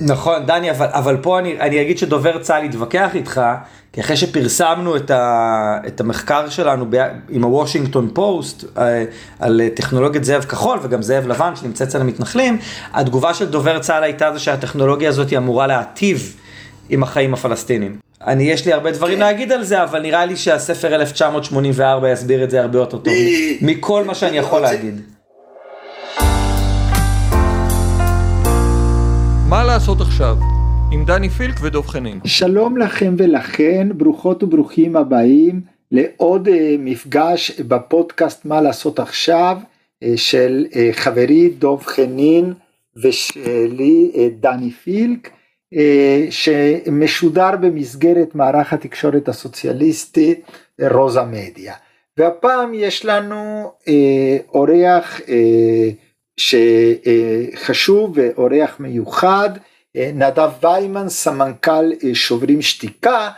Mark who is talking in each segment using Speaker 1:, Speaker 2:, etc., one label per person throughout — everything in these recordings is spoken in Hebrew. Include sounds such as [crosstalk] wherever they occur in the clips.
Speaker 1: נכון, דני, אבל, אבל פה אני, אני אגיד שדובר צה"ל יתווכח איתך, כי אחרי שפרסמנו את, ה, את המחקר שלנו ב, עם הוושינגטון פוסט אה, על טכנולוגיית זאב כחול וגם זאב לבן שנמצא אצל המתנחלים, התגובה של דובר צה"ל הייתה זה שהטכנולוגיה הזאת היא אמורה להטיב עם החיים הפלסטינים. אני, יש לי הרבה דברים כן. להגיד על זה, אבל נראה לי שהספר 1984 יסביר את זה הרבה יותר טוב מכל מה שאני יכול להגיד.
Speaker 2: מה לעשות עכשיו? עם דני פילק ודב חנין.
Speaker 3: שלום לכם ולכן, ברוכות וברוכים הבאים לעוד uh, מפגש בפודקאסט מה לעשות עכשיו uh, של uh, חברי דב חנין ושלי דני פילק שמשודר במסגרת מערך התקשורת הסוציאליסטית uh, רוזה מדיה. והפעם יש לנו אורח uh, שחשוב ואורח מיוחד, נדב ויימן, סמנכ"ל שוברים שתיקה,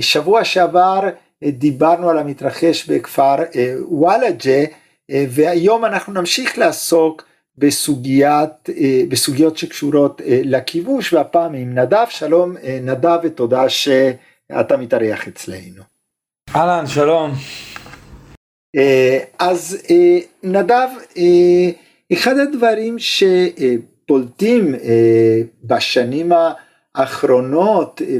Speaker 3: שבוע שעבר דיברנו על המתרחש בכפר וואלג'ה, והיום אנחנו נמשיך לעסוק בסוגיית, בסוגיות שקשורות לכיבוש, והפעם עם נדב, שלום נדב ותודה שאתה מתארח אצלנו.
Speaker 1: אהלן, שלום.
Speaker 3: אז נדב, אחד הדברים שפולטים אה, בשנים האחרונות אה,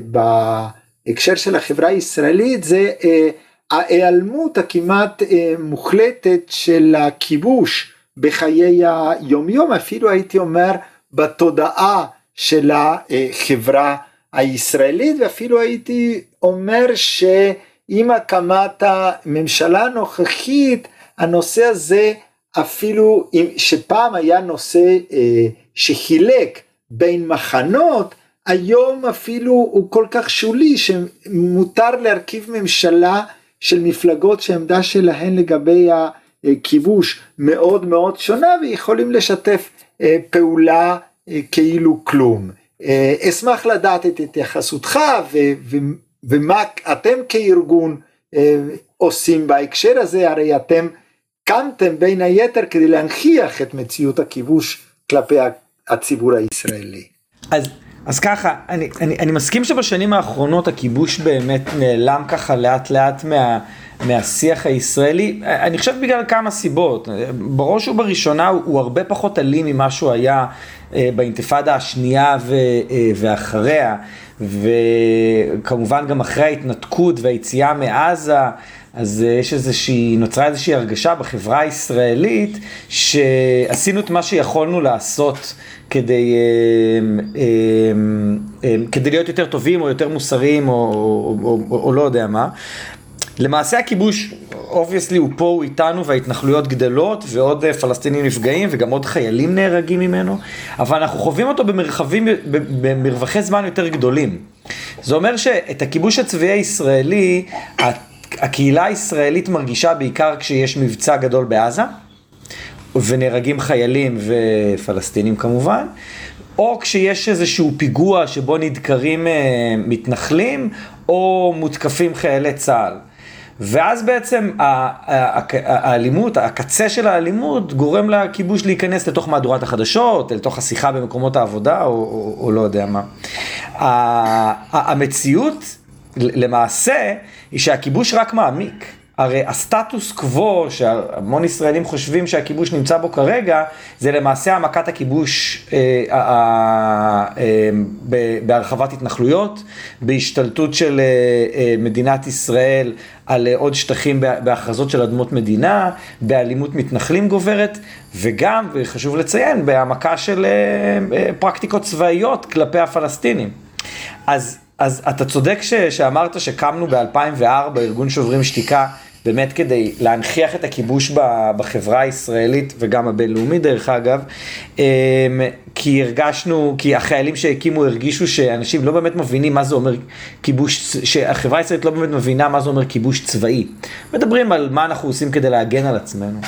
Speaker 3: בהקשר של החברה הישראלית זה אה, ההיעלמות הכמעט מוחלטת של הכיבוש בחיי היומיום אפילו הייתי אומר בתודעה של החברה הישראלית ואפילו הייתי אומר שעם הקמת הממשלה הנוכחית הנושא הזה אפילו אם שפעם היה נושא אה, שחילק בין מחנות, היום אפילו הוא כל כך שולי שמותר להרכיב ממשלה של מפלגות שהעמדה שלהן לגבי הכיבוש מאוד מאוד שונה ויכולים לשתף אה, פעולה אה, כאילו כלום. אה, אשמח לדעת את התייחסותך ו, ו, ומה אתם כארגון אה, עושים בהקשר הזה, הרי אתם קמתם בין היתר כדי להנכיח את מציאות הכיבוש כלפי הציבור הישראלי.
Speaker 1: אז, אז ככה, אני, אני, אני מסכים שבשנים האחרונות הכיבוש באמת נעלם ככה לאט לאט מה, מהשיח הישראלי, אני חושב בגלל כמה סיבות, בראש ובראשונה הוא, הוא הרבה פחות אלים ממה שהוא היה אה, באינתיפאדה השנייה ו, אה, ואחריה, וכמובן גם אחרי ההתנתקות והיציאה מעזה. אז אה, יש איזושהי, נוצרה איזושהי הרגשה בחברה הישראלית שעשינו את מה שיכולנו לעשות כדי, אה, אה, כדי להיות יותר טובים או יותר מוסריים או, או, או, או, או לא יודע מה. למעשה הכיבוש, obviously הוא פה, הוא איתנו וההתנחלויות גדלות ועוד פלסטינים נפגעים וגם עוד חיילים נהרגים ממנו, אבל אנחנו חווים אותו במרחבים, במרווחי זמן יותר גדולים. זה אומר שאת הכיבוש הצבאי הישראלי, הקהילה הישראלית מרגישה בעיקר כשיש מבצע גדול בעזה, ונהרגים חיילים ופלסטינים כמובן, או כשיש איזשהו פיגוע שבו נדקרים אה, מתנחלים, או מותקפים חיילי צה"ל. ואז בעצם האלימות, הקצה של האלימות גורם לכיבוש להיכנס לתוך מהדורת החדשות, לתוך השיחה במקומות העבודה, או, או, או לא יודע מה. המציאות למעשה היא שהכיבוש רק מעמיק. הרי הסטטוס קוו שהמון ישראלים חושבים שהכיבוש נמצא בו כרגע, זה למעשה העמקת הכיבוש אה, אה, אה, בהרחבת התנחלויות, בהשתלטות של אה, אה, מדינת ישראל על אה, עוד שטחים בהכרזות של אדמות מדינה, באלימות מתנחלים גוברת, וגם, וחשוב לציין, בהעמקה של אה, אה, פרקטיקות צבאיות כלפי הפלסטינים. אז אז אתה צודק ש, שאמרת שקמנו ב-2004, ארגון שוברים שתיקה, באמת כדי להנכיח את הכיבוש בחברה הישראלית וגם הבינלאומית דרך אגב, אמ, כי הרגשנו, כי החיילים שהקימו הרגישו שאנשים לא באמת מבינים מה זה אומר כיבוש, שהחברה הישראלית לא באמת מבינה מה זה אומר כיבוש צבאי. מדברים על מה אנחנו עושים כדי להגן על עצמנו.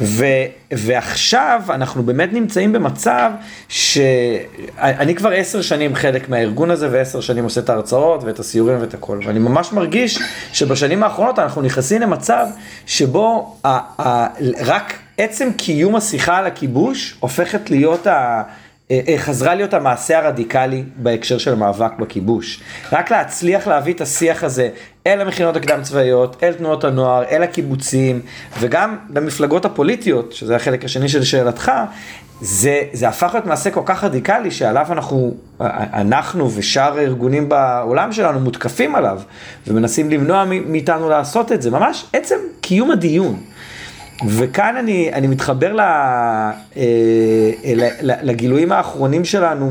Speaker 1: ו, ועכשיו אנחנו באמת נמצאים במצב שאני כבר עשר שנים חלק מהארגון הזה ועשר שנים עושה את ההרצאות ואת הסיורים ואת הכל. ואני ממש מרגיש שבשנים האחרונות אנחנו נכנסים למצב שבו ה, ה, רק עצם קיום השיחה על הכיבוש הופכת להיות ה... חזרה להיות המעשה הרדיקלי בהקשר של המאבק בכיבוש. רק להצליח להביא את השיח הזה אל המכינות הקדם צבאיות, אל תנועות הנוער, אל הקיבוצים, וגם במפלגות הפוליטיות, שזה החלק השני של שאלתך, זה, זה הפך להיות מעשה כל כך רדיקלי שעליו אנחנו, אנחנו ושאר הארגונים בעולם שלנו מותקפים עליו ומנסים למנוע מאיתנו לעשות את זה, ממש עצם קיום הדיון. וכאן אני, אני מתחבר ל, אה, לגילויים האחרונים שלנו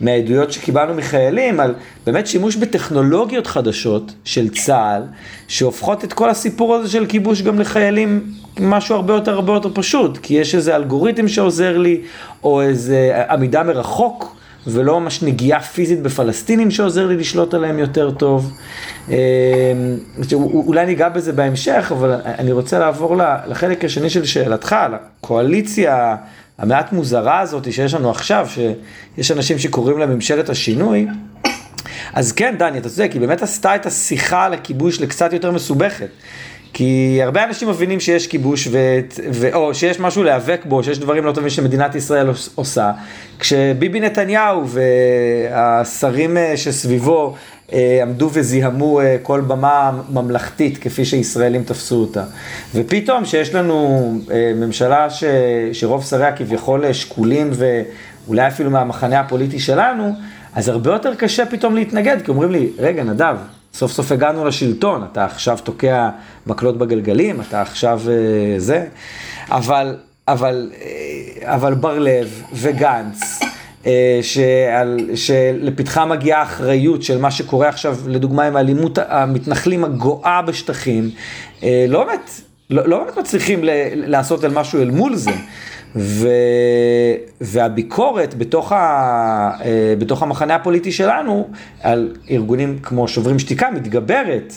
Speaker 1: מהעדויות שקיבלנו מחיילים על באמת שימוש בטכנולוגיות חדשות של צה"ל, שהופכות את כל הסיפור הזה של כיבוש גם לחיילים משהו הרבה יותר הרבה יותר פשוט, כי יש איזה אלגוריתם שעוזר לי, או איזה עמידה מרחוק. ולא ממש נגיעה פיזית בפלסטינים שעוזר לי לשלוט עליהם יותר טוב. אה, אולי ניגע בזה בהמשך, אבל אני רוצה לעבור לחלק השני של שאלתך, לקואליציה המעט מוזרה הזאת שיש לנו עכשיו, שיש אנשים שקוראים לה ממשלת השינוי. אז כן, דני, אתה צודק, היא באמת עשתה את השיחה על הכיבוש לקצת יותר מסובכת. כי הרבה אנשים מבינים שיש כיבוש, ו... ו... או שיש משהו להיאבק בו, שיש דברים לא טובים שמדינת ישראל עושה, כשביבי נתניהו והשרים אה, שסביבו אה, עמדו וזיהמו אה, כל במה ממלכתית כפי שישראלים תפסו אותה. ופתאום שיש לנו ממשלה ש... שרוב שריה כביכול שקולים ואולי אפילו מהמחנה הפוליטי שלנו, אז הרבה יותר קשה פתאום להתנגד, כי אומרים לי, רגע נדב, סוף סוף הגענו לשלטון, אתה עכשיו תוקע מקלות בגלגלים, אתה עכשיו אה, זה, אבל, אבל, אה, אבל בר לב וגנץ, אה, שעל, שלפתחה מגיעה האחריות של מה שקורה עכשיו, לדוגמה עם האלימות המתנחלים הגואה בשטחים, לא באמת, לא, לא באמת מצליחים ל, לעשות על משהו אל מול זה. ו... והביקורת בתוך, ה... אה, בתוך המחנה הפוליטי שלנו על ארגונים כמו שוברים שתיקה מתגברת.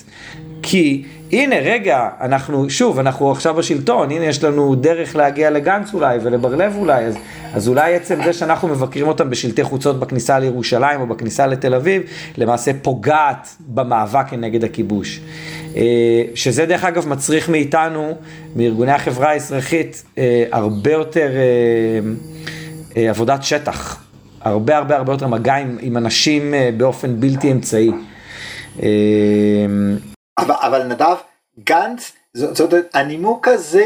Speaker 1: כי הנה רגע, אנחנו, שוב, אנחנו עכשיו בשלטון, הנה יש לנו דרך להגיע לגנץ אולי ולבר לב אולי, אז, אז אולי עצם זה שאנחנו מבקרים אותם בשלטי חוצות בכניסה לירושלים או בכניסה לתל אביב, למעשה פוגעת במאבק כנגד הכיבוש. אה, שזה דרך אגב מצריך מאיתנו, מארגוני החברה האזרחית, אה, הרבה יותר אה, עבודת שטח, הרבה הרבה הרבה יותר מגע עם, עם אנשים באופן בלתי אמצעי.
Speaker 3: אבל, אבל נדב, גנץ, זאת אומרת, הנימוק הזה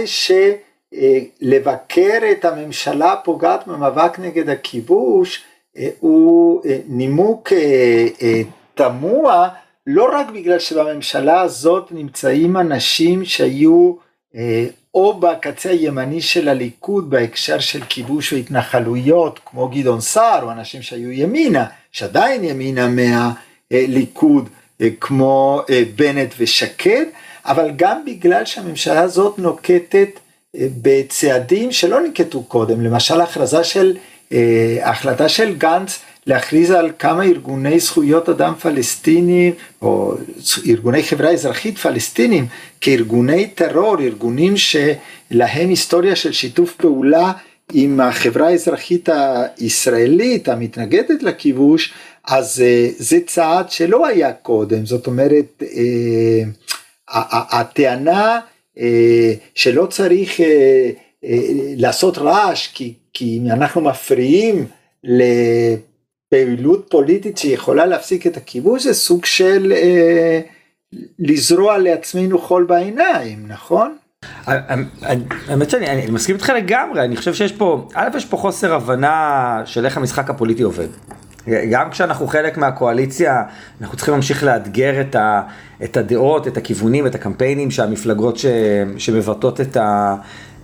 Speaker 3: שלבקר את הממשלה פוגעת במאבק נגד הכיבוש, הוא נימוק תמוה. לא רק בגלל שבממשלה הזאת נמצאים אנשים שהיו אה, או בקצה הימני של הליכוד בהקשר של כיבוש והתנחלויות כמו גדעון סער או אנשים שהיו ימינה, שעדיין ימינה מהליכוד אה, כמו אה, בנט ושקד, אבל גם בגלל שהממשלה הזאת נוקטת בצעדים שלא נקטו קודם, למשל הכרזה של, החלטה של גנץ להכריז על כמה ארגוני זכויות אדם פלסטינים או ארגוני חברה אזרחית פלסטינים כארגוני טרור, ארגונים שלהם היסטוריה של שיתוף פעולה עם החברה האזרחית הישראלית המתנגדת לכיבוש, אז אה, זה צעד שלא היה קודם, זאת אומרת אה, הטענה אה, שלא צריך לעשות רעש כי, כי אנחנו מפריעים פעילות פוליטית שיכולה להפסיק את הכיבוש זה סוג של אה, לזרוע לעצמנו חול בעיניים, נכון?
Speaker 1: האמת שאני אני מסכים איתך לגמרי, אני חושב שיש פה, א' יש פה חוסר הבנה של איך המשחק הפוליטי עובד. גם כשאנחנו חלק מהקואליציה, אנחנו צריכים להמשיך לאתגר את, ה, את הדעות, את הכיוונים, את הקמפיינים שהמפלגות ש, שמבטאות את, ה,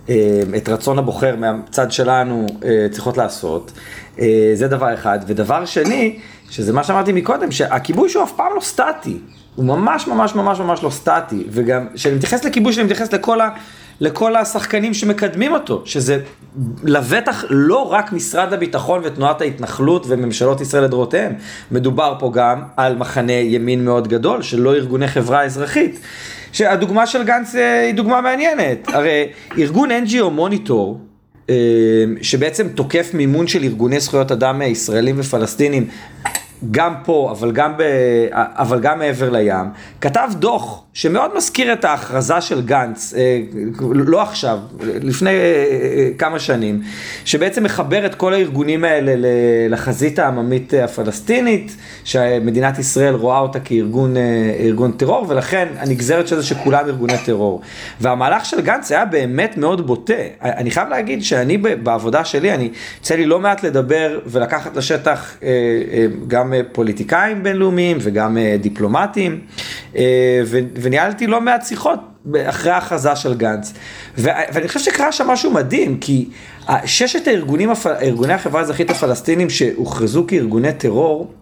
Speaker 1: אה, את רצון הבוחר מהצד שלנו אה, צריכות לעשות. אה, זה דבר אחד. ודבר שני, שזה מה שאמרתי מקודם, שהכיבוש הוא אף פעם לא סטטי. הוא ממש ממש ממש ממש לא סטטי. וגם, כשאני מתייחס לכיבוש, אני מתייחס לכל, ה, לכל השחקנים שמקדמים אותו, שזה לבטח לא רק משרד הביטחון ותנועת ההתנחלות וממשלות ישראל לדורותיהם. מדובר פה גם על מחנה ימין מאוד גדול, שלא ארגוני חברה אזרחית. שהדוגמה של גנץ אה, היא דוגמה מעניינת. הרי ארגון NGO מוניטור, שבעצם תוקף מימון של ארגוני זכויות אדם ישראלים ופלסטינים גם פה, אבל גם, ב, אבל גם מעבר לים, כתב דוח שמאוד מזכיר את ההכרזה של גנץ, אה, לא עכשיו, לפני אה, כמה שנים, שבעצם מחבר את כל הארגונים האלה לחזית העממית הפלסטינית, שמדינת ישראל רואה אותה כארגון טרור, ולכן הנגזרת של זה שכולם ארגוני טרור. והמהלך של גנץ היה באמת מאוד בוטה. אני חייב להגיד שאני בעבודה שלי, אני, יוצא לי לא מעט לדבר ולקחת לשטח גם גם אה, פוליטיקאים בינלאומיים וגם אה, דיפלומטים, אה, וניהלתי לא מעט שיחות אחרי ההכרזה של גנץ. ואני חושב שקרה שם משהו מדהים, כי ששת הארגונים, ארגוני החברה האזרחית הפלסטינים שהוכרזו כארגוני טרור,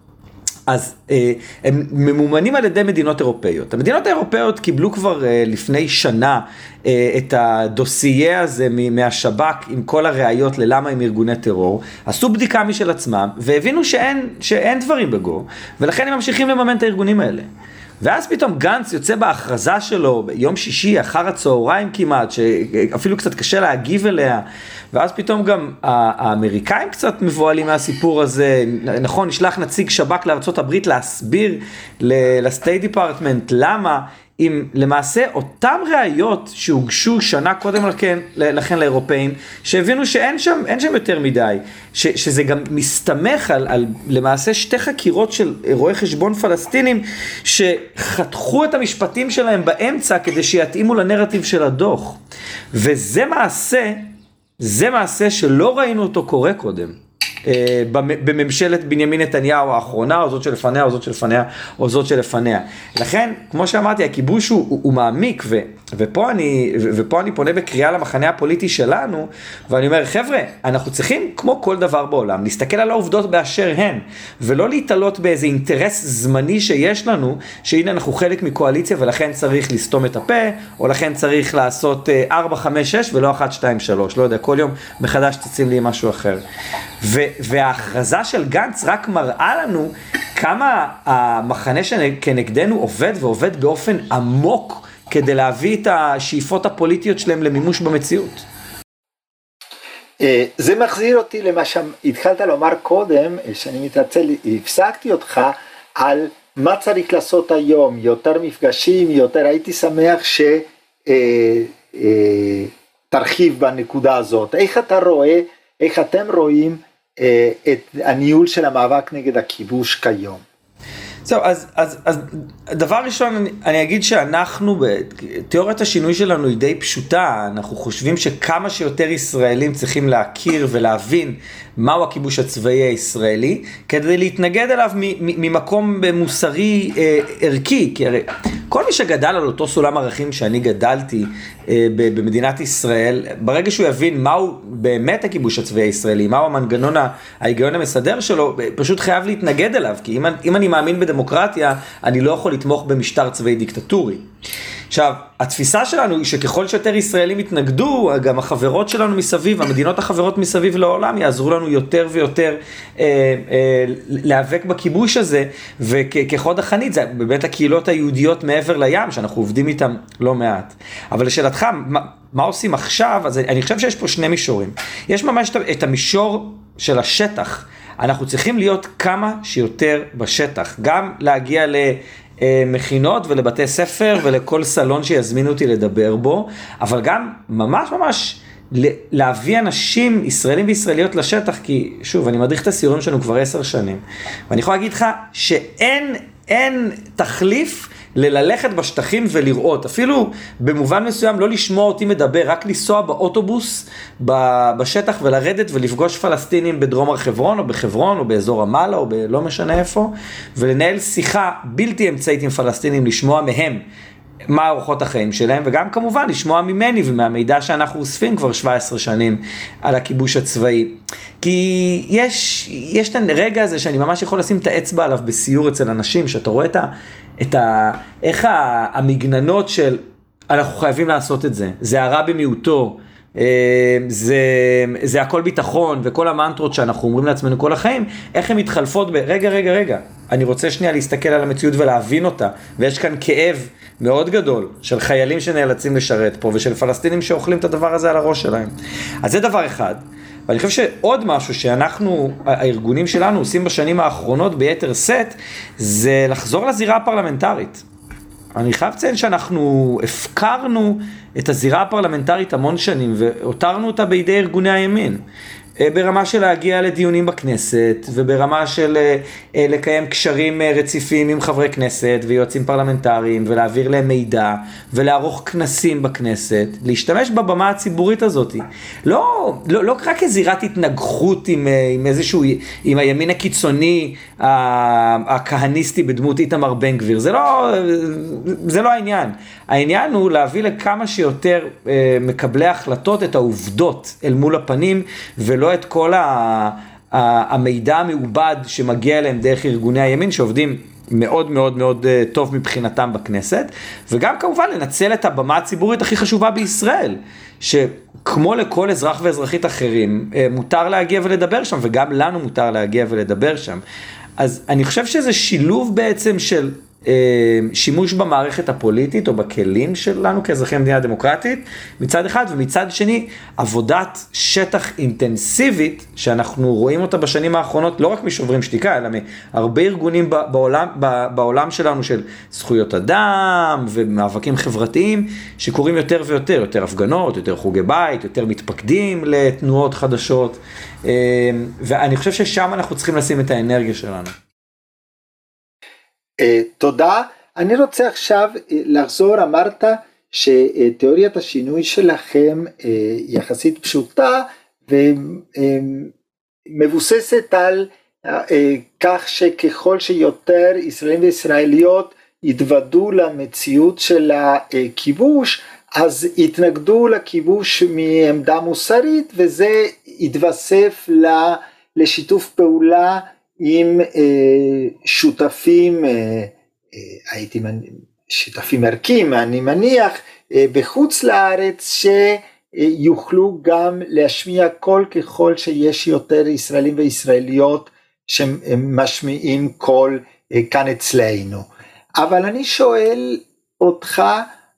Speaker 1: אז אה, הם ממומנים על ידי מדינות אירופאיות. המדינות האירופאיות קיבלו כבר אה, לפני שנה אה, את הדוסייה הזה מהשב"כ עם כל הראיות ללמה הם ארגוני טרור, עשו בדיקה משל עצמם והבינו שאין, שאין דברים בגו, ולכן הם ממשיכים לממן את הארגונים האלה. ואז פתאום גנץ יוצא בהכרזה שלו ביום שישי אחר הצהריים כמעט, שאפילו קצת קשה להגיב אליה, ואז פתאום גם האמריקאים קצת מבוהלים מהסיפור הזה, נכון, נשלח נציג שב"כ לארה"ב להסביר לסטייט דיפרטמנט למה עם למעשה אותם ראיות שהוגשו שנה קודם לכן, לכן לאירופאים, שהבינו שאין שם, שם יותר מדי, ש, שזה גם מסתמך על, על למעשה שתי חקירות של רואי חשבון פלסטינים שחתכו את המשפטים שלהם באמצע כדי שיתאימו לנרטיב של הדוח. וזה מעשה, זה מעשה שלא ראינו אותו קורה קודם. אה, בממשלת בנימין נתניהו האחרונה, או זאת שלפניה, או זאת שלפניה, או זאת שלפניה. לכן, כמו שאמרתי, הכיבוש הוא, הוא, הוא מעמיק, ו, ופה, אני, ופה אני פונה בקריאה למחנה הפוליטי שלנו, ואני אומר, חבר'ה, אנחנו צריכים, כמו כל דבר בעולם, להסתכל על העובדות באשר הן, ולא להתעלות באיזה אינטרס זמני שיש לנו, שהנה אנחנו חלק מקואליציה ולכן צריך לסתום את הפה, או לכן צריך לעשות 4, 5, 6 ולא 1, 2, 3, לא יודע, כל יום מחדש תצאים לי משהו אחר. ו, וההכרזה של גנץ רק מראה לנו כמה המחנה שכנגדנו עובד ועובד באופן עמוק כדי להביא את השאיפות הפוליטיות שלהם למימוש במציאות.
Speaker 3: אה, זה מחזיר אותי למה שהתחלת לומר קודם, אה, שאני מתנצל, הפסקתי אותך על מה צריך לעשות היום, יותר מפגשים, יותר, הייתי שמח שתרחיב אה, בנקודה הזאת. איך אתה רואה, איך אתם רואים את הניהול של המאבק נגד הכיבוש כיום.
Speaker 1: זהו, אז, אז, אז דבר ראשון, אני, אני אגיד שאנחנו, תיאוריית השינוי שלנו היא די פשוטה, אנחנו חושבים שכמה שיותר ישראלים צריכים להכיר ולהבין מהו הכיבוש הצבאי הישראלי, כדי להתנגד אליו ממקום מוסרי אה, ערכי, כי הרי כל מי שגדל על אותו סולם ערכים שאני גדלתי אה, במדינת ישראל, ברגע שהוא יבין מהו באמת הכיבוש הצבאי הישראלי, מהו המנגנון, ההיגיון המסדר שלו, פשוט חייב להתנגד אליו, כי אם, אם אני מאמין בדמוקרטיה, אני לא יכול לתמוך במשטר צבאי דיקטטורי. עכשיו, התפיסה שלנו היא שככל שיותר ישראלים יתנגדו, גם החברות שלנו מסביב, המדינות החברות מסביב לעולם יעזרו לנו יותר ויותר אה, אה, להיאבק בכיבוש הזה, וכחוד החנית זה באמת הקהילות היהודיות מעבר לים, שאנחנו עובדים איתם לא מעט. אבל לשאלתך, מה, מה עושים עכשיו? אז אני חושב שיש פה שני מישורים. יש ממש את המישור של השטח. אנחנו צריכים להיות כמה שיותר בשטח, גם להגיע ל... אה, מכינות ולבתי ספר ולכל סלון שיזמינו אותי לדבר בו, אבל גם ממש ממש להביא אנשים, ישראלים וישראליות לשטח, כי שוב, אני מדריך את הסיורים שלנו כבר עשר שנים, ואני יכול להגיד לך שאין אין תחליף לללכת בשטחים ולראות, אפילו במובן מסוים לא לשמוע אותי מדבר, רק לנסוע באוטובוס בשטח ולרדת ולפגוש פלסטינים בדרום הר חברון או בחברון או באזור המעלה או בלא משנה איפה, ולנהל שיחה בלתי אמצעית עם פלסטינים, לשמוע מהם מה אורחות החיים שלהם, וגם כמובן לשמוע ממני ומהמידע שאנחנו אוספים כבר 17 שנים על הכיבוש הצבאי. כי יש, יש את הרגע הזה שאני ממש יכול לשים את האצבע עליו בסיור אצל אנשים, שאתה רואה את ה... את ה איך המגננות של אנחנו חייבים לעשות את זה, זה הרע במיעוטו. אה, זה, זה הכל ביטחון וכל המנטרות שאנחנו אומרים לעצמנו כל החיים, איך הן מתחלפות ב... רגע, רגע, רגע, אני רוצה שנייה להסתכל על המציאות ולהבין אותה, ויש כאן כאב מאוד גדול של חיילים שנאלצים לשרת פה ושל פלסטינים שאוכלים את הדבר הזה על הראש שלהם. אז זה דבר אחד. ואני חושב שעוד משהו שאנחנו, הארגונים שלנו עושים בשנים האחרונות ביתר שאת, זה לחזור לזירה הפרלמנטרית. אני חייב לציין שאנחנו הפקרנו את הזירה הפרלמנטרית המון שנים והותרנו אותה בידי ארגוני הימין. אה, ברמה של להגיע לדיונים בכנסת וברמה של אה, אה, לקיים קשרים רציפים עם חברי כנסת ויועצים פרלמנטריים ולהעביר להם מידע ולערוך כנסים בכנסת, להשתמש בבמה הציבורית הזאת. לא, לא, לא רק כזירת התנגחות עם, עם איזשהו, עם הימין הקיצוני הכהניסטי בדמות איתמר בן גביר, זה לא, זה לא העניין. העניין הוא להביא לכמה שיותר מקבלי החלטות את העובדות אל מול הפנים ולא לא את כל ה, המידע המעובד שמגיע אליהם דרך ארגוני הימין שעובדים מאוד מאוד מאוד אה, טוב מבחינתם בכנסת, וגם כמובן לנצל את הבמה הציבורית הכי חשובה בישראל, שכמו לכל אזרח ואזרחית אחרים, אה, מותר להגיע ולדבר שם, וגם לנו מותר להגיע ולדבר שם. אז אני חושב שזה שילוב בעצם של שימוש במערכת הפוליטית או בכלים שלנו כאזרחי מדינה דמוקרטית מצד אחד, ומצד שני עבודת שטח אינטנסיבית שאנחנו רואים אותה בשנים האחרונות לא רק משוברים שתיקה אלא מהרבה ארגונים בעולם, בעולם שלנו של זכויות אדם ומאבקים חברתיים שקורים יותר ויותר, יותר הפגנות, יותר חוגי בית, יותר מתפקדים לתנועות חדשות אה, ואני חושב ששם אנחנו צריכים לשים את האנרגיה שלנו.
Speaker 3: אה, תודה. אני רוצה עכשיו אה, לחזור, אמרת שתיאוריית השינוי שלכם אה, יחסית פשוטה ומבוססת על כך שככל שיותר ישראלים וישראליות יתוודו למציאות של הכיבוש אז יתנגדו לכיבוש מעמדה מוסרית וזה יתווסף לשיתוף פעולה עם אה, שותפים, אה, אה, הייתי שותפים ערכיים, אני מניח, בחוץ לארץ שיוכלו גם להשמיע קול ככל שיש יותר ישראלים וישראליות שמשמיעים קול כאן אצלנו. אבל אני שואל אותך,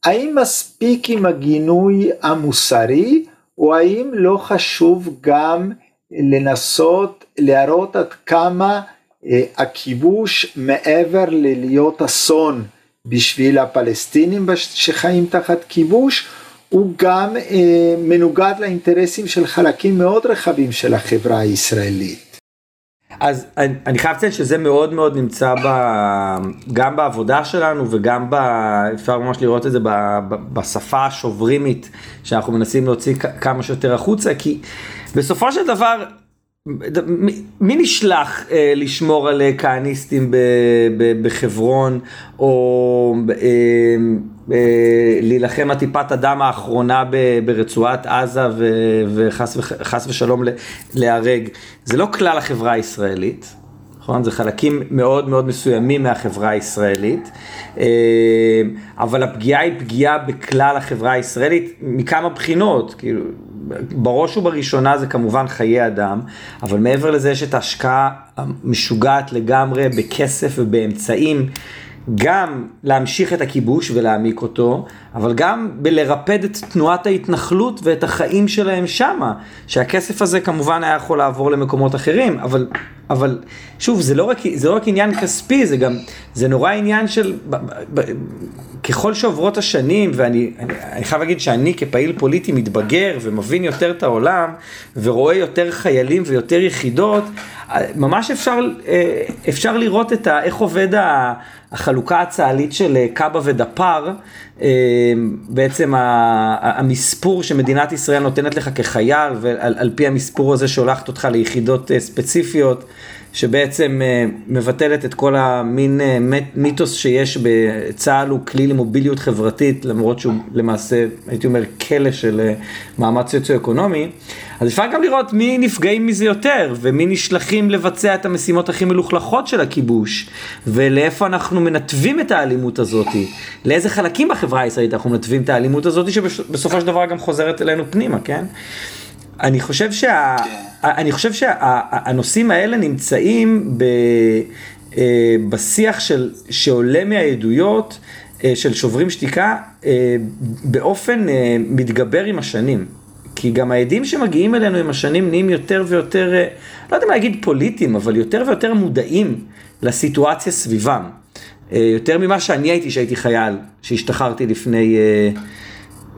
Speaker 3: האם מספיק עם הגינוי המוסרי, או האם לא חשוב גם לנסות להראות עד כמה אה, הכיבוש מעבר ללהיות אסון בשביל הפלסטינים שחיים תחת כיבוש הוא גם אה, מנוגד לאינטרסים של חלקים מאוד רחבים של החברה הישראלית.
Speaker 1: אז אני, אני חייב לציין שזה מאוד מאוד נמצא ב, גם בעבודה שלנו וגם ב, אפשר ממש לראות את זה ב, ב, בשפה השוברימית שאנחנו מנסים להוציא כמה שיותר החוצה כי בסופו של דבר מי נשלח אה, לשמור על אה, כהניסטים בחברון, או אה, אה, להילחם על טיפת הדם האחרונה ב, ברצועת עזה ו, וחס ושלום להרג? זה לא כלל החברה הישראלית, נכון? זה חלקים מאוד מאוד מסוימים מהחברה הישראלית, אה, אבל הפגיעה היא פגיעה בכלל החברה הישראלית מכמה בחינות, כאילו, בראש ובראשונה זה כמובן חיי אדם, אבל מעבר לזה יש את ההשקעה המשוגעת לגמרי בכסף ובאמצעים. גם להמשיך את הכיבוש ולהעמיק אותו, אבל גם בלרפד את תנועת ההתנחלות ואת החיים שלהם שמה, שהכסף הזה כמובן היה יכול לעבור למקומות אחרים, אבל, אבל שוב, זה לא, רק, זה לא רק עניין כספי, זה גם, זה נורא עניין של, ב, ב, ככל שעוברות השנים, ואני אני, אני חייב להגיד שאני כפעיל פוליטי מתבגר ומבין יותר את העולם, ורואה יותר חיילים ויותר יחידות, ממש אפשר, אה, אפשר לראות ה, איך עובד. החלוקה הצה"לית של קאבה ודפ"ר, אה, בעצם המספור שמדינת ישראל נותנת לך כחייל, ועל פי המספור הזה שולחת אותך ליחידות אה, ספציפיות. שבעצם אה, מבטלת את כל המין אה, מיתוס שיש בצה"ל הוא כלי למוביליות חברתית, למרות שהוא למעשה, הייתי אומר, כלא של אה, מעמד סוציו-אקונומי. אז אפשר גם לראות מי נפגעים מזה יותר, ומי נשלחים לבצע את המשימות הכי מלוכלכות של הכיבוש, ולאיפה אנחנו מנתבים את האלימות הזאת, לאיזה חלקים בחברה הישראלית אנחנו מנתבים את האלימות הזאת, שבסופו של דבר גם חוזרת אלינו פנימה, כן? אני חושב, שה, אני חושב שהנושאים האלה נמצאים ב, אה, בשיח של, שעולה מהעדויות אה, של שוברים שתיקה אה, באופן מתגבר עם השנים. כי גם העדים שמגיעים אלינו עם השנים נהיים יותר ויותר, לא יודע מה להגיד פוליטיים, אבל יותר ויותר מודעים לסיטואציה סביבם. יותר ממה שאני הייתי שהייתי חייל, שהשתחררתי לפני,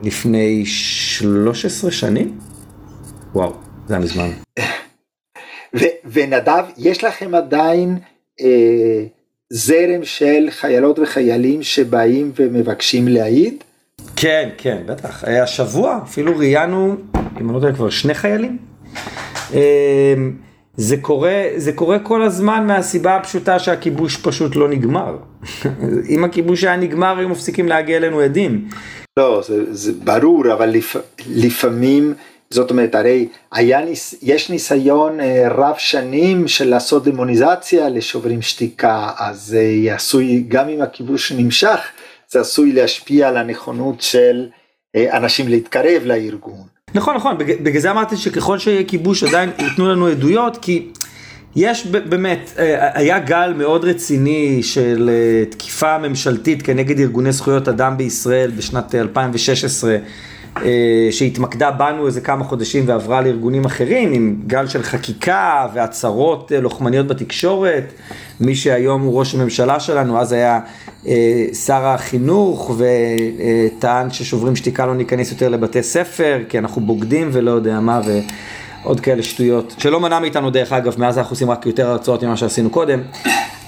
Speaker 1: לפני 13 שנים? וואו, זה היה מזמן.
Speaker 3: ונדב, יש לכם עדיין אה, זרם של חיילות וחיילים שבאים ומבקשים להעיד?
Speaker 1: כן, כן, בטח. אה, השבוע אפילו ראיינו, אם אני לא יודע כבר, שני חיילים. אה, זה קורה, זה קורה כל הזמן מהסיבה הפשוטה שהכיבוש פשוט לא נגמר. [laughs] אם הכיבוש היה נגמר, היו מפסיקים להגיע אלינו עדים.
Speaker 3: לא, זה, זה ברור, אבל לפ, לפעמים, זאת אומרת, הרי היה, יש ניסיון אה, רב שנים של לעשות דמוניזציה לשוברים שתיקה, אז עשוי, גם אם הכיבוש נמשך, זה עשוי להשפיע על הנכונות של אה, אנשים להתקרב לארגון.
Speaker 1: נכון, נכון, בגלל זה אמרתי שככל שיהיה כיבוש עדיין ייתנו לנו עדויות, כי יש באמת, אה, היה גל מאוד רציני של תקיפה ממשלתית כנגד ארגוני זכויות אדם בישראל בשנת 2016. שהתמקדה בנו איזה כמה חודשים ועברה לארגונים אחרים עם גל של חקיקה והצהרות לוחמניות בתקשורת. מי שהיום הוא ראש הממשלה שלנו, אז היה אה, שר החינוך וטען ששוברים שתיקה לא ניכנס יותר לבתי ספר כי אנחנו בוגדים ולא יודע מה ועוד כאלה שטויות שלא מנע מאיתנו דרך אגב מאז אנחנו עושים רק יותר הרצאות ממה שעשינו קודם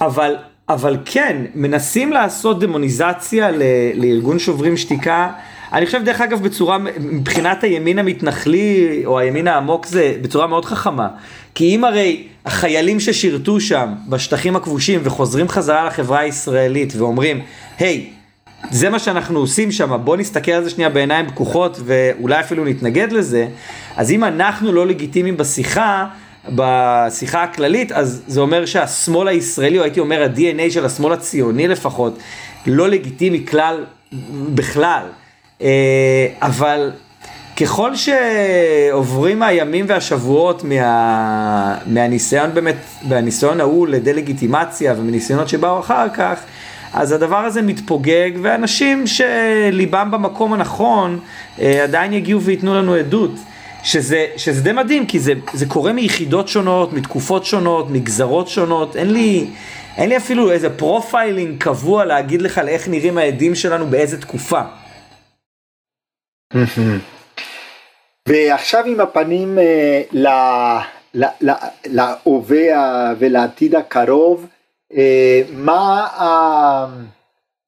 Speaker 1: אבל, אבל כן מנסים לעשות דמוניזציה ל, לארגון שוברים שתיקה אני חושב דרך אגב בצורה, מבחינת הימין המתנחלי או הימין העמוק זה בצורה מאוד חכמה. כי אם הרי החיילים ששירתו שם בשטחים הכבושים וחוזרים חזרה לחברה הישראלית ואומרים, היי, זה מה שאנחנו עושים שם, בוא נסתכל על זה שנייה בעיניים פקוחות ואולי אפילו נתנגד לזה, אז אם אנחנו לא לגיטימיים בשיחה, בשיחה הכללית, אז זה אומר שהשמאל הישראלי, או הייתי אומר ה-DNA של השמאל הציוני לפחות, לא לגיטימי כלל, בכלל. אה, אבל ככל שעוברים הימים והשבועות מה, מהניסיון באמת, מהניסיון ההוא לדה-לגיטימציה ומניסיונות שבאו אחר כך, אז הדבר הזה מתפוגג, ואנשים שליבם במקום הנכון אה, עדיין יגיעו וייתנו לנו עדות. שזה, שזה די מדהים, כי זה, זה קורה מיחידות שונות, מתקופות שונות, מגזרות שונות, אין לי, אין לי אפילו איזה profiling קבוע להגיד לך לאיך נראים העדים שלנו באיזה תקופה.
Speaker 3: ועכשיו עם הפנים אה, להווה ולעתיד הקרוב, אה, מה,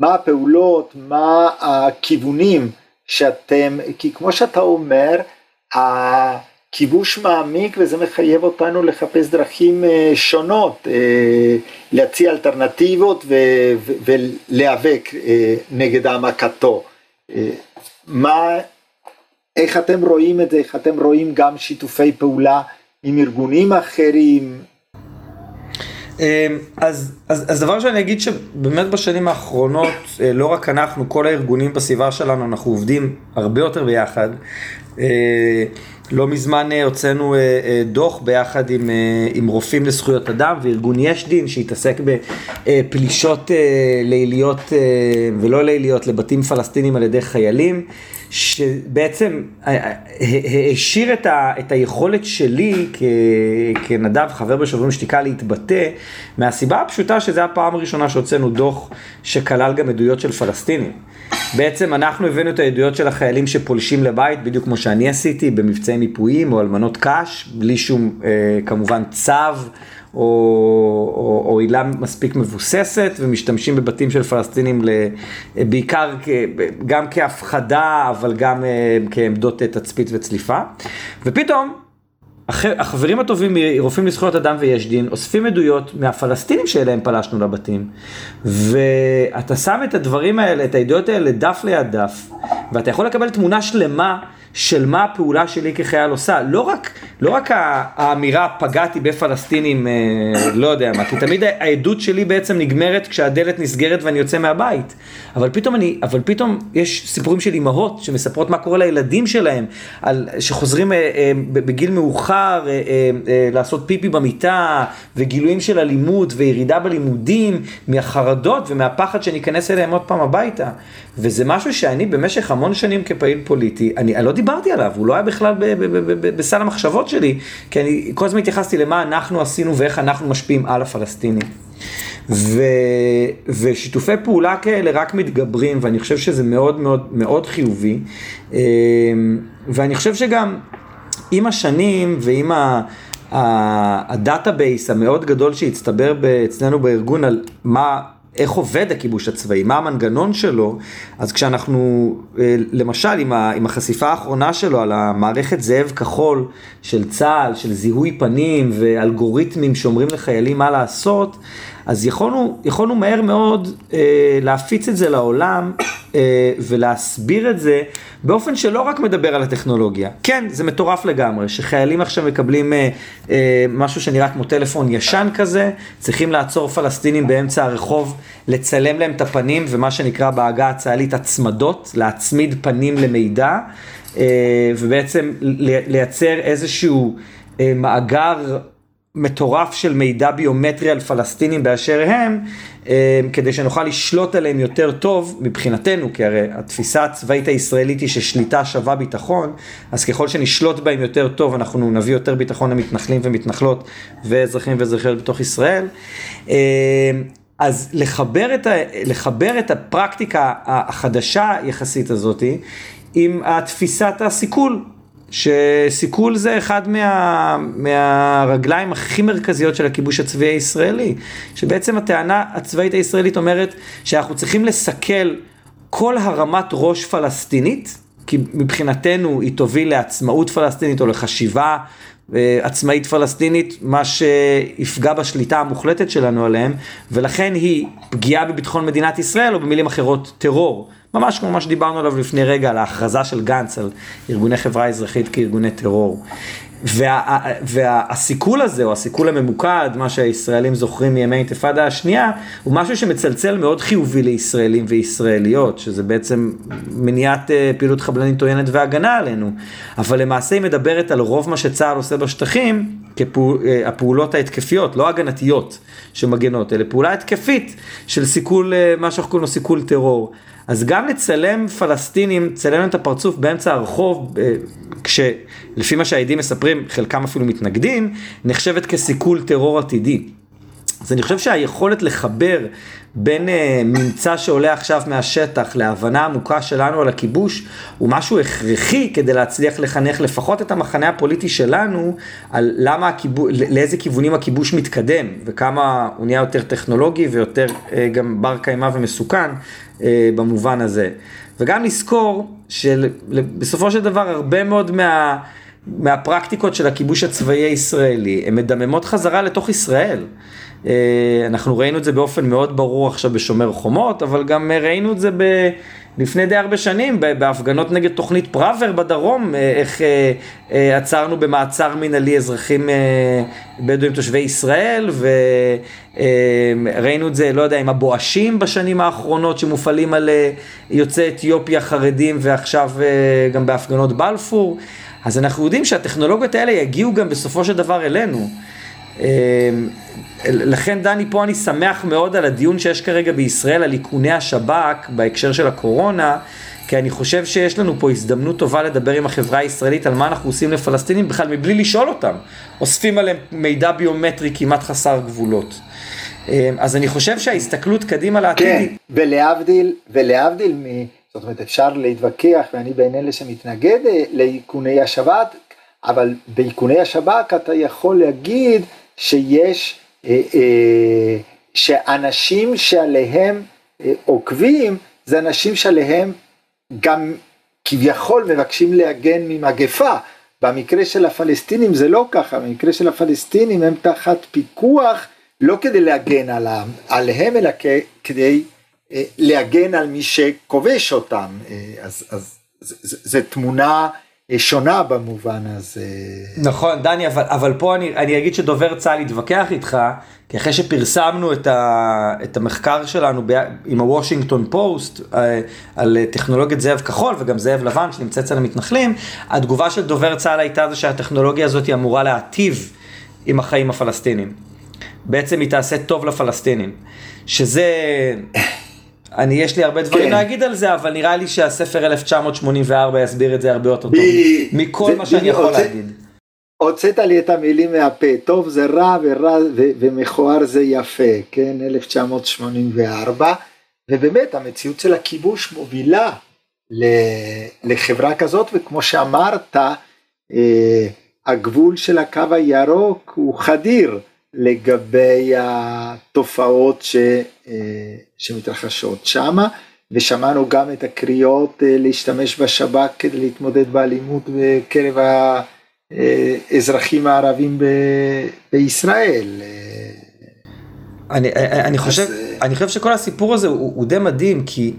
Speaker 3: מה הפעולות, מה הכיוונים שאתם, כי כמו שאתה אומר, הכיבוש מעמיק וזה מחייב אותנו לחפש דרכים אה, שונות, להציע אלטרנטיבות ולהיאבק נגד העמקתו. מה איך אתם רואים את זה, איך אתם רואים גם שיתופי פעולה עם ארגונים אחרים?
Speaker 1: אמ, אז, אז, אז דבר שאני אגיד שבאמת בשנים האחרונות, אה, לא רק אנחנו, כל הארגונים בסביבה שלנו, אנחנו עובדים הרבה יותר ביחד. אה, לא מזמן אה, הוצאנו דוח ביחד עם, עם רופאים לזכויות אדם וארגון יש דין שהתעסק בפלישות ליליות ולא ליליות לבתים פלסטינים על ידי חיילים. שבעצם אה, אה, העשיר את, ה, את היכולת שלי כ, כנדב, חבר בשוברים שתיקה, להתבטא, מהסיבה הפשוטה שזו הפעם הראשונה שהוצאנו דוח שכלל גם עדויות של פלסטינים. בעצם אנחנו הבאנו את העדויות של החיילים שפולשים לבית, בדיוק כמו שאני עשיתי, במבצעים מיפויים או אלמנות קש, בלי שום אה, כמובן צו. או, או, או עילה מספיק מבוססת ומשתמשים בבתים של פלסטינים בעיקר גם כהפחדה אבל גם אה, כעמדות תצפית וצליפה. ופתאום החברים הטובים מרופאים לזכויות אדם ויש דין אוספים עדויות מהפלסטינים שאליהם פלשנו לבתים. ואתה שם את הדברים האלה, את העדויות האלה דף ליד דף ואתה יכול לקבל תמונה שלמה של מה הפעולה שלי כחייל עושה, לא רק לא רק האמירה פגעתי בפלסטינים, אה, לא יודע מה, כי תמיד העדות שלי בעצם נגמרת כשהדלת נסגרת ואני יוצא מהבית. אבל פתאום אני, אבל פתאום יש סיפורים של אימהות שמספרות מה קורה לילדים שלהם, על, שחוזרים אה, אה, בגיל מאוחר אה, אה, אה, לעשות פיפי במיטה, וגילויים של אלימות וירידה בלימודים, מהחרדות ומהפחד שניכנס אליהם עוד פעם הביתה. וזה משהו שאני במשך המון שנים כפעיל פוליטי, אני, אני לא דיברתי עליו, הוא לא היה בכלל בסל המחשבות שלי, כי אני כל הזמן התייחסתי למה אנחנו עשינו ואיך אנחנו משפיעים על הפלסטינים. ו, ושיתופי פעולה כאלה רק מתגברים, ואני חושב שזה מאוד מאוד מאוד חיובי. אמ, ואני חושב שגם עם השנים ועם ה... ה database המאוד גדול שהצטבר אצלנו בארגון על מה איך עובד הכיבוש הצבאי, מה המנגנון שלו, אז כשאנחנו, אה, למשל, עם, ה, עם החשיפה האחרונה שלו על המערכת זאב כחול של צה"ל, של זיהוי פנים ואלגוריתמים שאומרים לחיילים מה לעשות, אז יכולנו, יכולנו מהר מאוד אה, להפיץ את זה לעולם אה, ולהסביר את זה באופן שלא רק מדבר על הטכנולוגיה. כן, זה מטורף לגמרי, שחיילים עכשיו מקבלים אה, אה, משהו שנראה כמו טלפון ישן כזה, צריכים לעצור פלסטינים באמצע הרחוב, לצלם להם את הפנים, ומה שנקרא בעגה הצה"לית הצמדות, להצמיד פנים למידע, אה, ובעצם לייצר איזשהו אה, מאגר מטורף של מידע ביומטרי על פלסטינים באשר הם, אה, כדי שנוכל לשלוט עליהם יותר טוב מבחינתנו, כי הרי התפיסה הצבאית הישראלית היא ששליטה שווה ביטחון, אז ככל שנשלוט בהם יותר טוב, אנחנו נביא יותר ביטחון למתנחלים ומתנחלות ואזרחים ואזרחיות בתוך ישראל. אה, אז לחבר את, ה, לחבר את הפרקטיקה החדשה יחסית הזאתי עם התפיסת הסיכול. שסיכול זה אחד מה, מהרגליים הכי מרכזיות של הכיבוש הצבאי הישראלי, שבעצם הטענה הצבאית הישראלית אומרת שאנחנו צריכים לסכל כל הרמת ראש פלסטינית, כי מבחינתנו היא תוביל לעצמאות פלסטינית או לחשיבה עצמאית פלסטינית, מה שיפגע בשליטה המוחלטת שלנו עליהם, ולכן היא פגיעה בביטחון מדינת ישראל, או במילים אחרות, טרור. ממש כמו מה שדיברנו עליו לפני רגע, על ההכרזה של גנץ על ארגוני חברה אזרחית כארגוני טרור. וה, והסיכול הזה, או הסיכול הממוקד, מה שהישראלים זוכרים מימי אינתיפאדה השנייה, הוא משהו שמצלצל מאוד חיובי לישראלים וישראליות, שזה בעצם מניעת אה, פעילות חבלנית עוינת והגנה עלינו. אבל למעשה היא מדברת על רוב מה שצה"ל עושה בשטחים, כפעולות אה, ההתקפיות, לא הגנתיות שמגנות, אלא פעולה התקפית של סיכול, אה, מה שאנחנו קוראים לו סיכול טרור. אז גם לצלם פלסטינים, צלם את הפרצוף באמצע הרחוב, אה, כשלפי מה שהעדים מספרים, חלקם אפילו מתנגדים, נחשבת כסיכול טרור עתידי. אז אני חושב שהיכולת לחבר בין uh, ממצא שעולה עכשיו מהשטח להבנה עמוקה שלנו על הכיבוש, הוא משהו הכרחי כדי להצליח לחנך לפחות את המחנה הפוליטי שלנו, על למה הכיבוש, לאיזה כיוונים הכיבוש מתקדם, וכמה הוא נהיה יותר טכנולוגי ויותר uh, גם בר קיימא ומסוכן uh, במובן הזה. וגם לזכור שבסופו של דבר הרבה מאוד מה... מהפרקטיקות של הכיבוש הצבאי הישראלי, הן מדממות חזרה לתוך ישראל. אה, אנחנו ראינו את זה באופן מאוד ברור עכשיו בשומר חומות, אבל גם ראינו את זה ב... לפני די הרבה שנים, בהפגנות נגד תוכנית פראוור בדרום, אה, איך אה, עצרנו במעצר מנהלי אזרחים בדואים תושבי ישראל, וראינו את זה, לא יודע, עם הבואשים בשנים האחרונות שמופעלים על יוצאי אתיופיה חרדים, ועכשיו גם בהפגנות בלפור. אז אנחנו יודעים שהטכנולוגיות האלה יגיעו גם בסופו של דבר אלינו. לכן דני פה אני שמח מאוד על הדיון שיש כרגע בישראל על איכוני השב"כ בהקשר של הקורונה, כי אני חושב שיש לנו פה הזדמנות טובה לדבר עם החברה הישראלית על מה אנחנו עושים לפלסטינים בכלל מבלי לשאול אותם. אוספים עליהם מידע ביומטרי כמעט חסר גבולות. אה, אז אני חושב שההסתכלות קדימה לעתיד...
Speaker 3: כן, ולהבדיל, ולהבדיל מ... זאת אומרת אפשר להתווכח ואני בין אלה שמתנגד אה, לאיכוני השב"כ, אבל באיכוני השב"כ אתה יכול להגיד שיש אה, אה, שאנשים שעליהם אה, עוקבים זה אנשים שעליהם גם כביכול מבקשים להגן ממגפה. במקרה של הפלסטינים זה לא ככה, במקרה של הפלסטינים הם תחת פיקוח לא כדי להגן עליהם, עליהם אלא כדי להגן על מי שכובש אותם. אז, אז זו תמונה שונה במובן הזה.
Speaker 1: נכון, דני, אבל, אבל פה אני, אני אגיד שדובר צה"ל יתווכח איתך, כי אחרי שפרסמנו את, ה, את המחקר שלנו ב, עם הוושינגטון פוסט אה, על טכנולוגיית זאב כחול וגם זאב לבן שנמצא אצל המתנחלים, התגובה של דובר צה"ל הייתה זה שהטכנולוגיה הזאת אמורה להטיב עם החיים הפלסטינים. בעצם היא תעשה טוב לפלסטינים. שזה... אני, יש לי הרבה דברים כן. להגיד על זה, אבל נראה לי שהספר 1984 יסביר את זה הרבה יותר טוב מכל מה שאני יכול הוצא, להגיד.
Speaker 3: הוצאת לי את המילים מהפה, טוב זה רע ורע ומכוער זה יפה, כן, 1984, ובאמת המציאות של הכיבוש מובילה לחברה כזאת, וכמו שאמרת, אה, הגבול של הקו הירוק הוא חדיר. לגבי התופעות ש, אה, שמתרחשות שמה ושמענו גם את הקריאות אה, להשתמש בשב"כ כדי להתמודד באלימות בקרב האזרחים הערבים ב, בישראל.
Speaker 1: אני, אני, חושב, אז... אני חושב שכל הסיפור הזה הוא, הוא די מדהים כי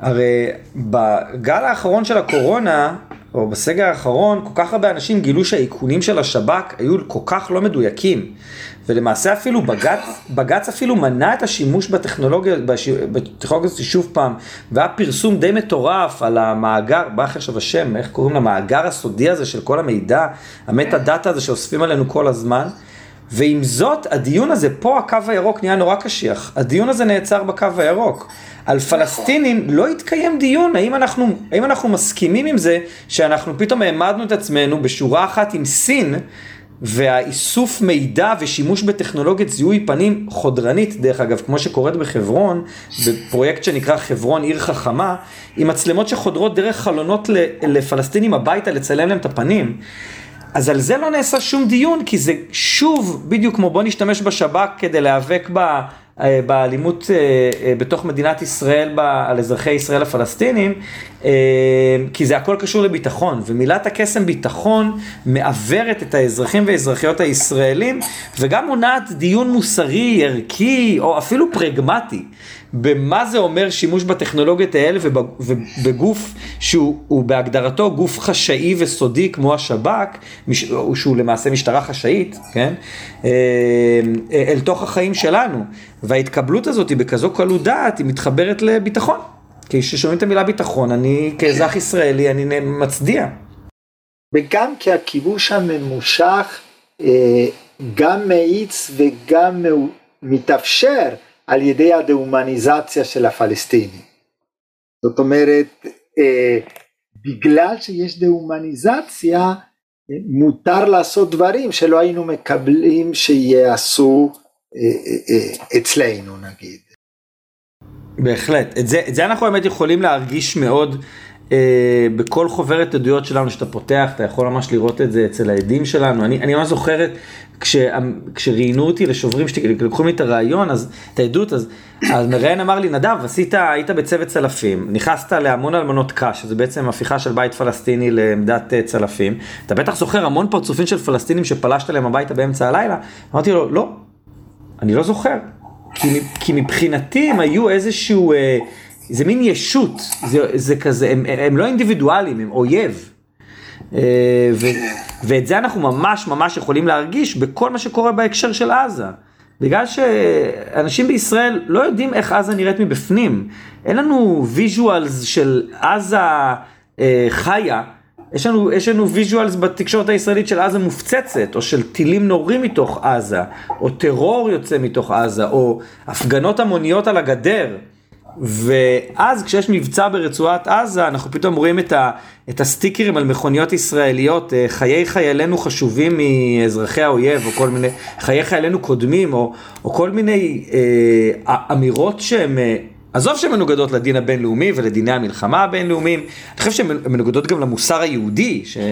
Speaker 1: הרי בגל האחרון של הקורונה או בסגר האחרון, כל כך הרבה אנשים גילו שהאיכונים של השב"כ היו כל כך לא מדויקים. ולמעשה אפילו בג"ץ, בג"ץ אפילו מנע את השימוש בטכנולוגיה, בטכנולוגיה הזאת שוב פעם, והיה פרסום די מטורף על המאגר, בא עכשיו השם, איך קוראים למאגר הסודי הזה של כל המידע, המטה דאטה הזה שאוספים עלינו כל הזמן. ועם זאת, הדיון הזה, פה הקו הירוק נהיה נורא קשיח. הדיון הזה נעצר בקו הירוק. על פלסטינים לא התקיים דיון, האם אנחנו, האם אנחנו מסכימים עם זה שאנחנו פתאום העמדנו את עצמנו בשורה אחת עם סין, והאיסוף מידע ושימוש בטכנולוגיית זיהוי פנים חודרנית, דרך אגב, כמו שקורית בחברון, בפרויקט שנקרא חברון עיר חכמה, עם מצלמות שחודרות דרך חלונות לפלסטינים הביתה לצלם להם את הפנים. אז על זה לא נעשה שום דיון, כי זה שוב, בדיוק כמו בוא נשתמש בשב"כ כדי להיאבק אה, באלימות אה, אה, בתוך מדינת ישראל על אזרחי ישראל הפלסטינים, כי זה הכל קשור לביטחון, ומילת הקסם ביטחון מעוורת את האזרחים והאזרחיות הישראלים, וגם מונעת דיון מוסרי, ערכי, או אפילו פרגמטי. במה זה אומר שימוש בטכנולוגיות האלה ובגוף שהוא בהגדרתו גוף חשאי וסודי כמו השב"כ, שהוא למעשה משטרה חשאית, כן? אה, אל תוך החיים שלנו. וההתקבלות הזאת היא בכזו קלות דעת, היא מתחברת לביטחון. כי כששומעים את המילה ביטחון, אני כאזרח ישראלי, אני מצדיע.
Speaker 3: וגם כי הכיבוש הממושך אה, גם מאיץ וגם מתאפשר על ידי הדה-הומניזציה של הפלסטינים. זאת אומרת, אה, בגלל שיש דה-הומניזציה, אה, מותר לעשות דברים שלא היינו מקבלים שייעשו אה, אצלנו נגיד.
Speaker 1: בהחלט, את זה, את זה אנחנו באמת יכולים להרגיש מאוד אה, בכל חוברת עדויות שלנו שאתה פותח, אתה יכול ממש לראות את זה אצל העדים שלנו. אני, אני ממש זוכרת, כש, כשראיינו אותי לשוברים שלי, לקחו לי את הרעיון, אז, את העדות, אז, אז מראיין אמר לי, נדב, עשית, היית בצוות צלפים, נכנסת להמון אלמנות קש, שזה בעצם הפיכה של בית פלסטיני לעמדת אה, צלפים. אתה בטח זוכר המון פרצופים של פלסטינים שפלשת להם הביתה באמצע הלילה. אמרתי לו, לא, אני לא זוכר. כי, כי מבחינתי הם היו איזשהו... אה, זה מין ישות, זה, זה כזה, הם, הם לא אינדיבידואלים, הם אויב. אה, ו, ואת זה אנחנו ממש ממש יכולים להרגיש בכל מה שקורה בהקשר של עזה. בגלל שאנשים בישראל לא יודעים איך עזה נראית מבפנים. אין לנו visuals של עזה אה, חיה, יש לנו, יש לנו visuals בתקשורת הישראלית של עזה מופצצת, או של טילים נורים מתוך עזה, או טרור יוצא מתוך עזה, או הפגנות המוניות על הגדר. ואז כשיש מבצע ברצועת עזה, אנחנו פתאום רואים את, ה, את הסטיקרים על מכוניות ישראליות, אה, חיי חיילינו חשובים מאזרחי האויב, או כל מיני, חיי חיילינו קודמים, או, או כל מיני אה, אמירות שהן... אה, עזוב שהן מנוגדות לדין הבינלאומי ולדיני המלחמה הבינלאומיים, אני חושב שהן מנוגדות גם למוסר היהודי, שאם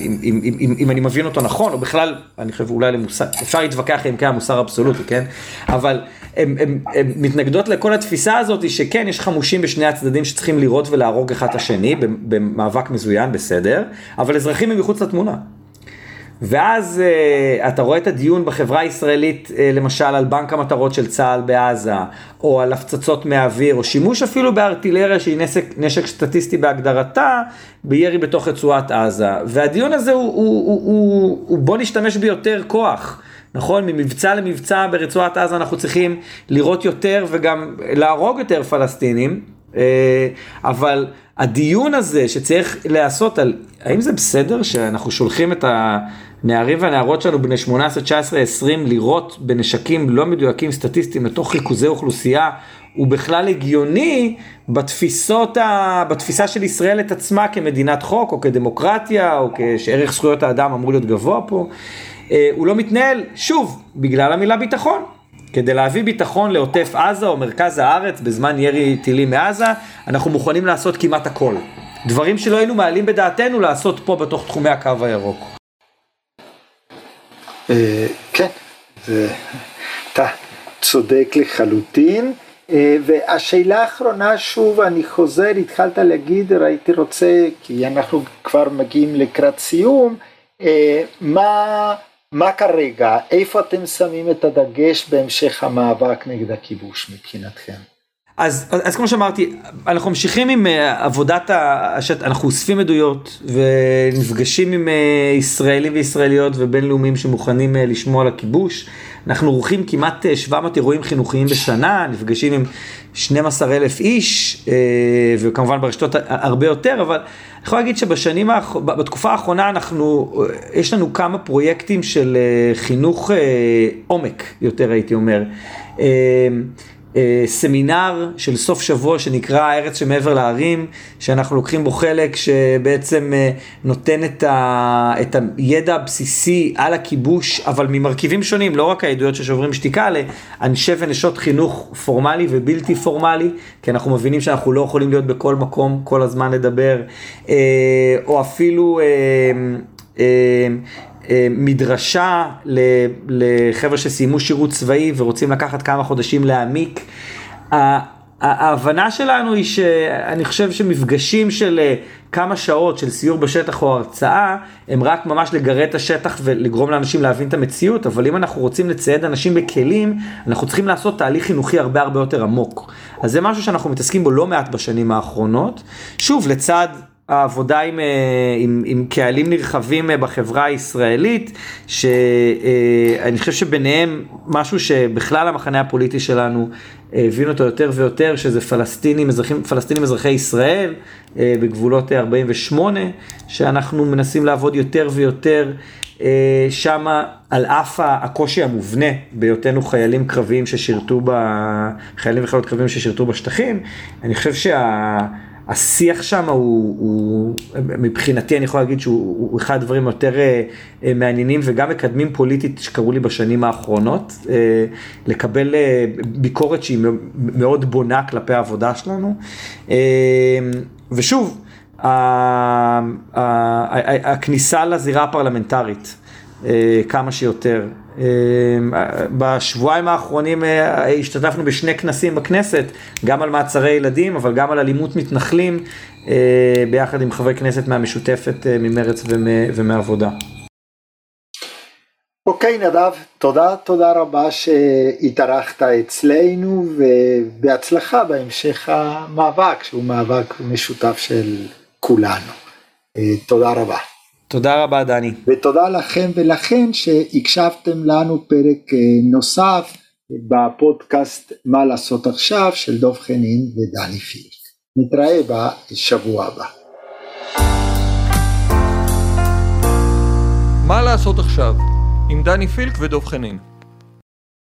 Speaker 1: אם, אם, אם, אם אני מבין אותו נכון, או בכלל, אני חושב אולי למוסר, אפשר להתווכח אם כן המוסר אבסולוטי, כן? אבל הן מתנגדות לכל התפיסה הזאת שכן, יש חמושים בשני הצדדים שצריכים לירות ולהרוג אחד את השני במאבק מזוין, בסדר, אבל אזרחים הם מחוץ לתמונה. ואז uh, אתה רואה את הדיון בחברה הישראלית, uh, למשל על בנק המטרות של צה"ל בעזה, או על הפצצות מהאוויר, או שימוש אפילו בארטילריה שהיא נשק, נשק סטטיסטי בהגדרתה, בירי בתוך רצועת עזה. והדיון הזה הוא, הוא, הוא, הוא, הוא בוא נשתמש ביותר כוח. נכון? ממבצע למבצע ברצועת עזה אנחנו צריכים לראות יותר וגם להרוג יותר פלסטינים, אה, אבל הדיון הזה שצריך להיעשות על האם זה בסדר שאנחנו שולחים את הנערים והנערות שלנו בני 18, 19, 20 לירות בנשקים לא מדויקים סטטיסטיים לתוך ריכוזי אוכלוסייה, הוא בכלל הגיוני בתפיסות ה... בתפיסה של ישראל את עצמה כמדינת חוק או כדמוקרטיה או כשערך זכויות האדם אמור להיות גבוה פה. אה, הוא לא מתנהל, שוב, בגלל המילה ביטחון. כדי להביא ביטחון לעוטף עזה או מרכז הארץ בזמן ירי טילים מעזה, אנחנו מוכנים לעשות כמעט הכל. דברים שלא היינו מעלים בדעתנו לעשות פה בתוך תחומי הקו הירוק.
Speaker 3: אה, כן, אתה צודק לחלוטין. אה, והשאלה האחרונה שוב אני חוזר התחלת להגיד הייתי רוצה כי אנחנו כבר מגיעים לקראת סיום מה מה כרגע, איפה אתם שמים את הדגש בהמשך המאבק נגד הכיבוש מבחינתכם?
Speaker 1: אז, אז, אז כמו שאמרתי, אנחנו ממשיכים עם uh, עבודת, השט, אנחנו אוספים עדויות ונפגשים עם uh, ישראלים וישראליות ובינלאומיים שמוכנים uh, לשמוע על הכיבוש. אנחנו עורכים כמעט 700 אירועים חינוכיים בשנה, נפגשים עם 12 אלף איש, uh, וכמובן ברשתות הרבה יותר, אבל אני יכול להגיד שבשנים, האח... בתקופה האחרונה אנחנו, יש לנו כמה פרויקטים של uh, חינוך uh, עומק, יותר הייתי אומר. אה, סמינר של סוף שבוע שנקרא הארץ שמעבר להרים, שאנחנו לוקחים בו חלק, שבעצם אה, נותן את, ה, את הידע הבסיסי על הכיבוש, אבל ממרכיבים שונים, לא רק העדויות ששוברים שתיקה, לאנשי ונשות חינוך פורמלי ובלתי פורמלי, כי אנחנו מבינים שאנחנו לא יכולים להיות בכל מקום כל הזמן לדבר, אה, או אפילו... אה, מדרשה לחבר'ה שסיימו שירות צבאי ורוצים לקחת כמה חודשים להעמיק. ההבנה שלנו היא שאני חושב שמפגשים של אה, כמה שעות של סיור בשטח או הרצאה, הם רק ממש לגרד את השטח ולגרום לאנשים להבין את המציאות, אבל אם אנחנו רוצים לצייד אנשים בכלים, אנחנו צריכים לעשות תהליך חינוכי הרבה הרבה יותר עמוק. אז זה משהו שאנחנו מתעסקים בו לא מעט בשנים האחרונות. שוב, לצד העבודה עם, אה, עם, עם קהלים נרחבים אה, בחברה הישראלית, שאני אה, חושב שביניהם משהו שבכלל המחנה הפוליטי שלנו הבין אותו יותר ויותר, שזה פלסטינים, אזרחים, פלסטינים אזרחי ישראל בגבולות 48, שאנחנו מנסים לעבוד יותר ויותר שמה על אף הקושי המובנה בהיותנו חיילים קרביים ששירתו, ב... חיילים וחיילות קרביים ששירתו בשטחים, אני חושב שה... השיח שם הוא, הוא, מבחינתי אני יכול להגיד שהוא הוא אחד הדברים היותר אה, מעניינים וגם מקדמים פוליטית שקרו לי בשנים האחרונות, אה, לקבל ביקורת שהיא מאוד בונה כלפי העבודה שלנו. ושוב, הכניסה לזירה הפרלמנטרית. כמה שיותר. בשבועיים האחרונים השתתפנו בשני כנסים בכנסת, גם על מעצרי ילדים, אבל גם על אלימות מתנחלים, ביחד עם חברי כנסת מהמשותפת, ממרץ ומעבודה.
Speaker 3: אוקיי נדב, תודה, תודה רבה שהתארחת אצלנו ובהצלחה בהמשך המאבק שהוא מאבק משותף של כולנו. תודה רבה.
Speaker 1: תודה רבה דני.
Speaker 3: ותודה לכם ולכן שהקשבתם לנו פרק אה, נוסף בפודקאסט מה לעשות עכשיו של דב חנין ודני פילק. נתראה בשבוע הבא.
Speaker 2: מה לעשות עכשיו עם דני פילק ודב חנין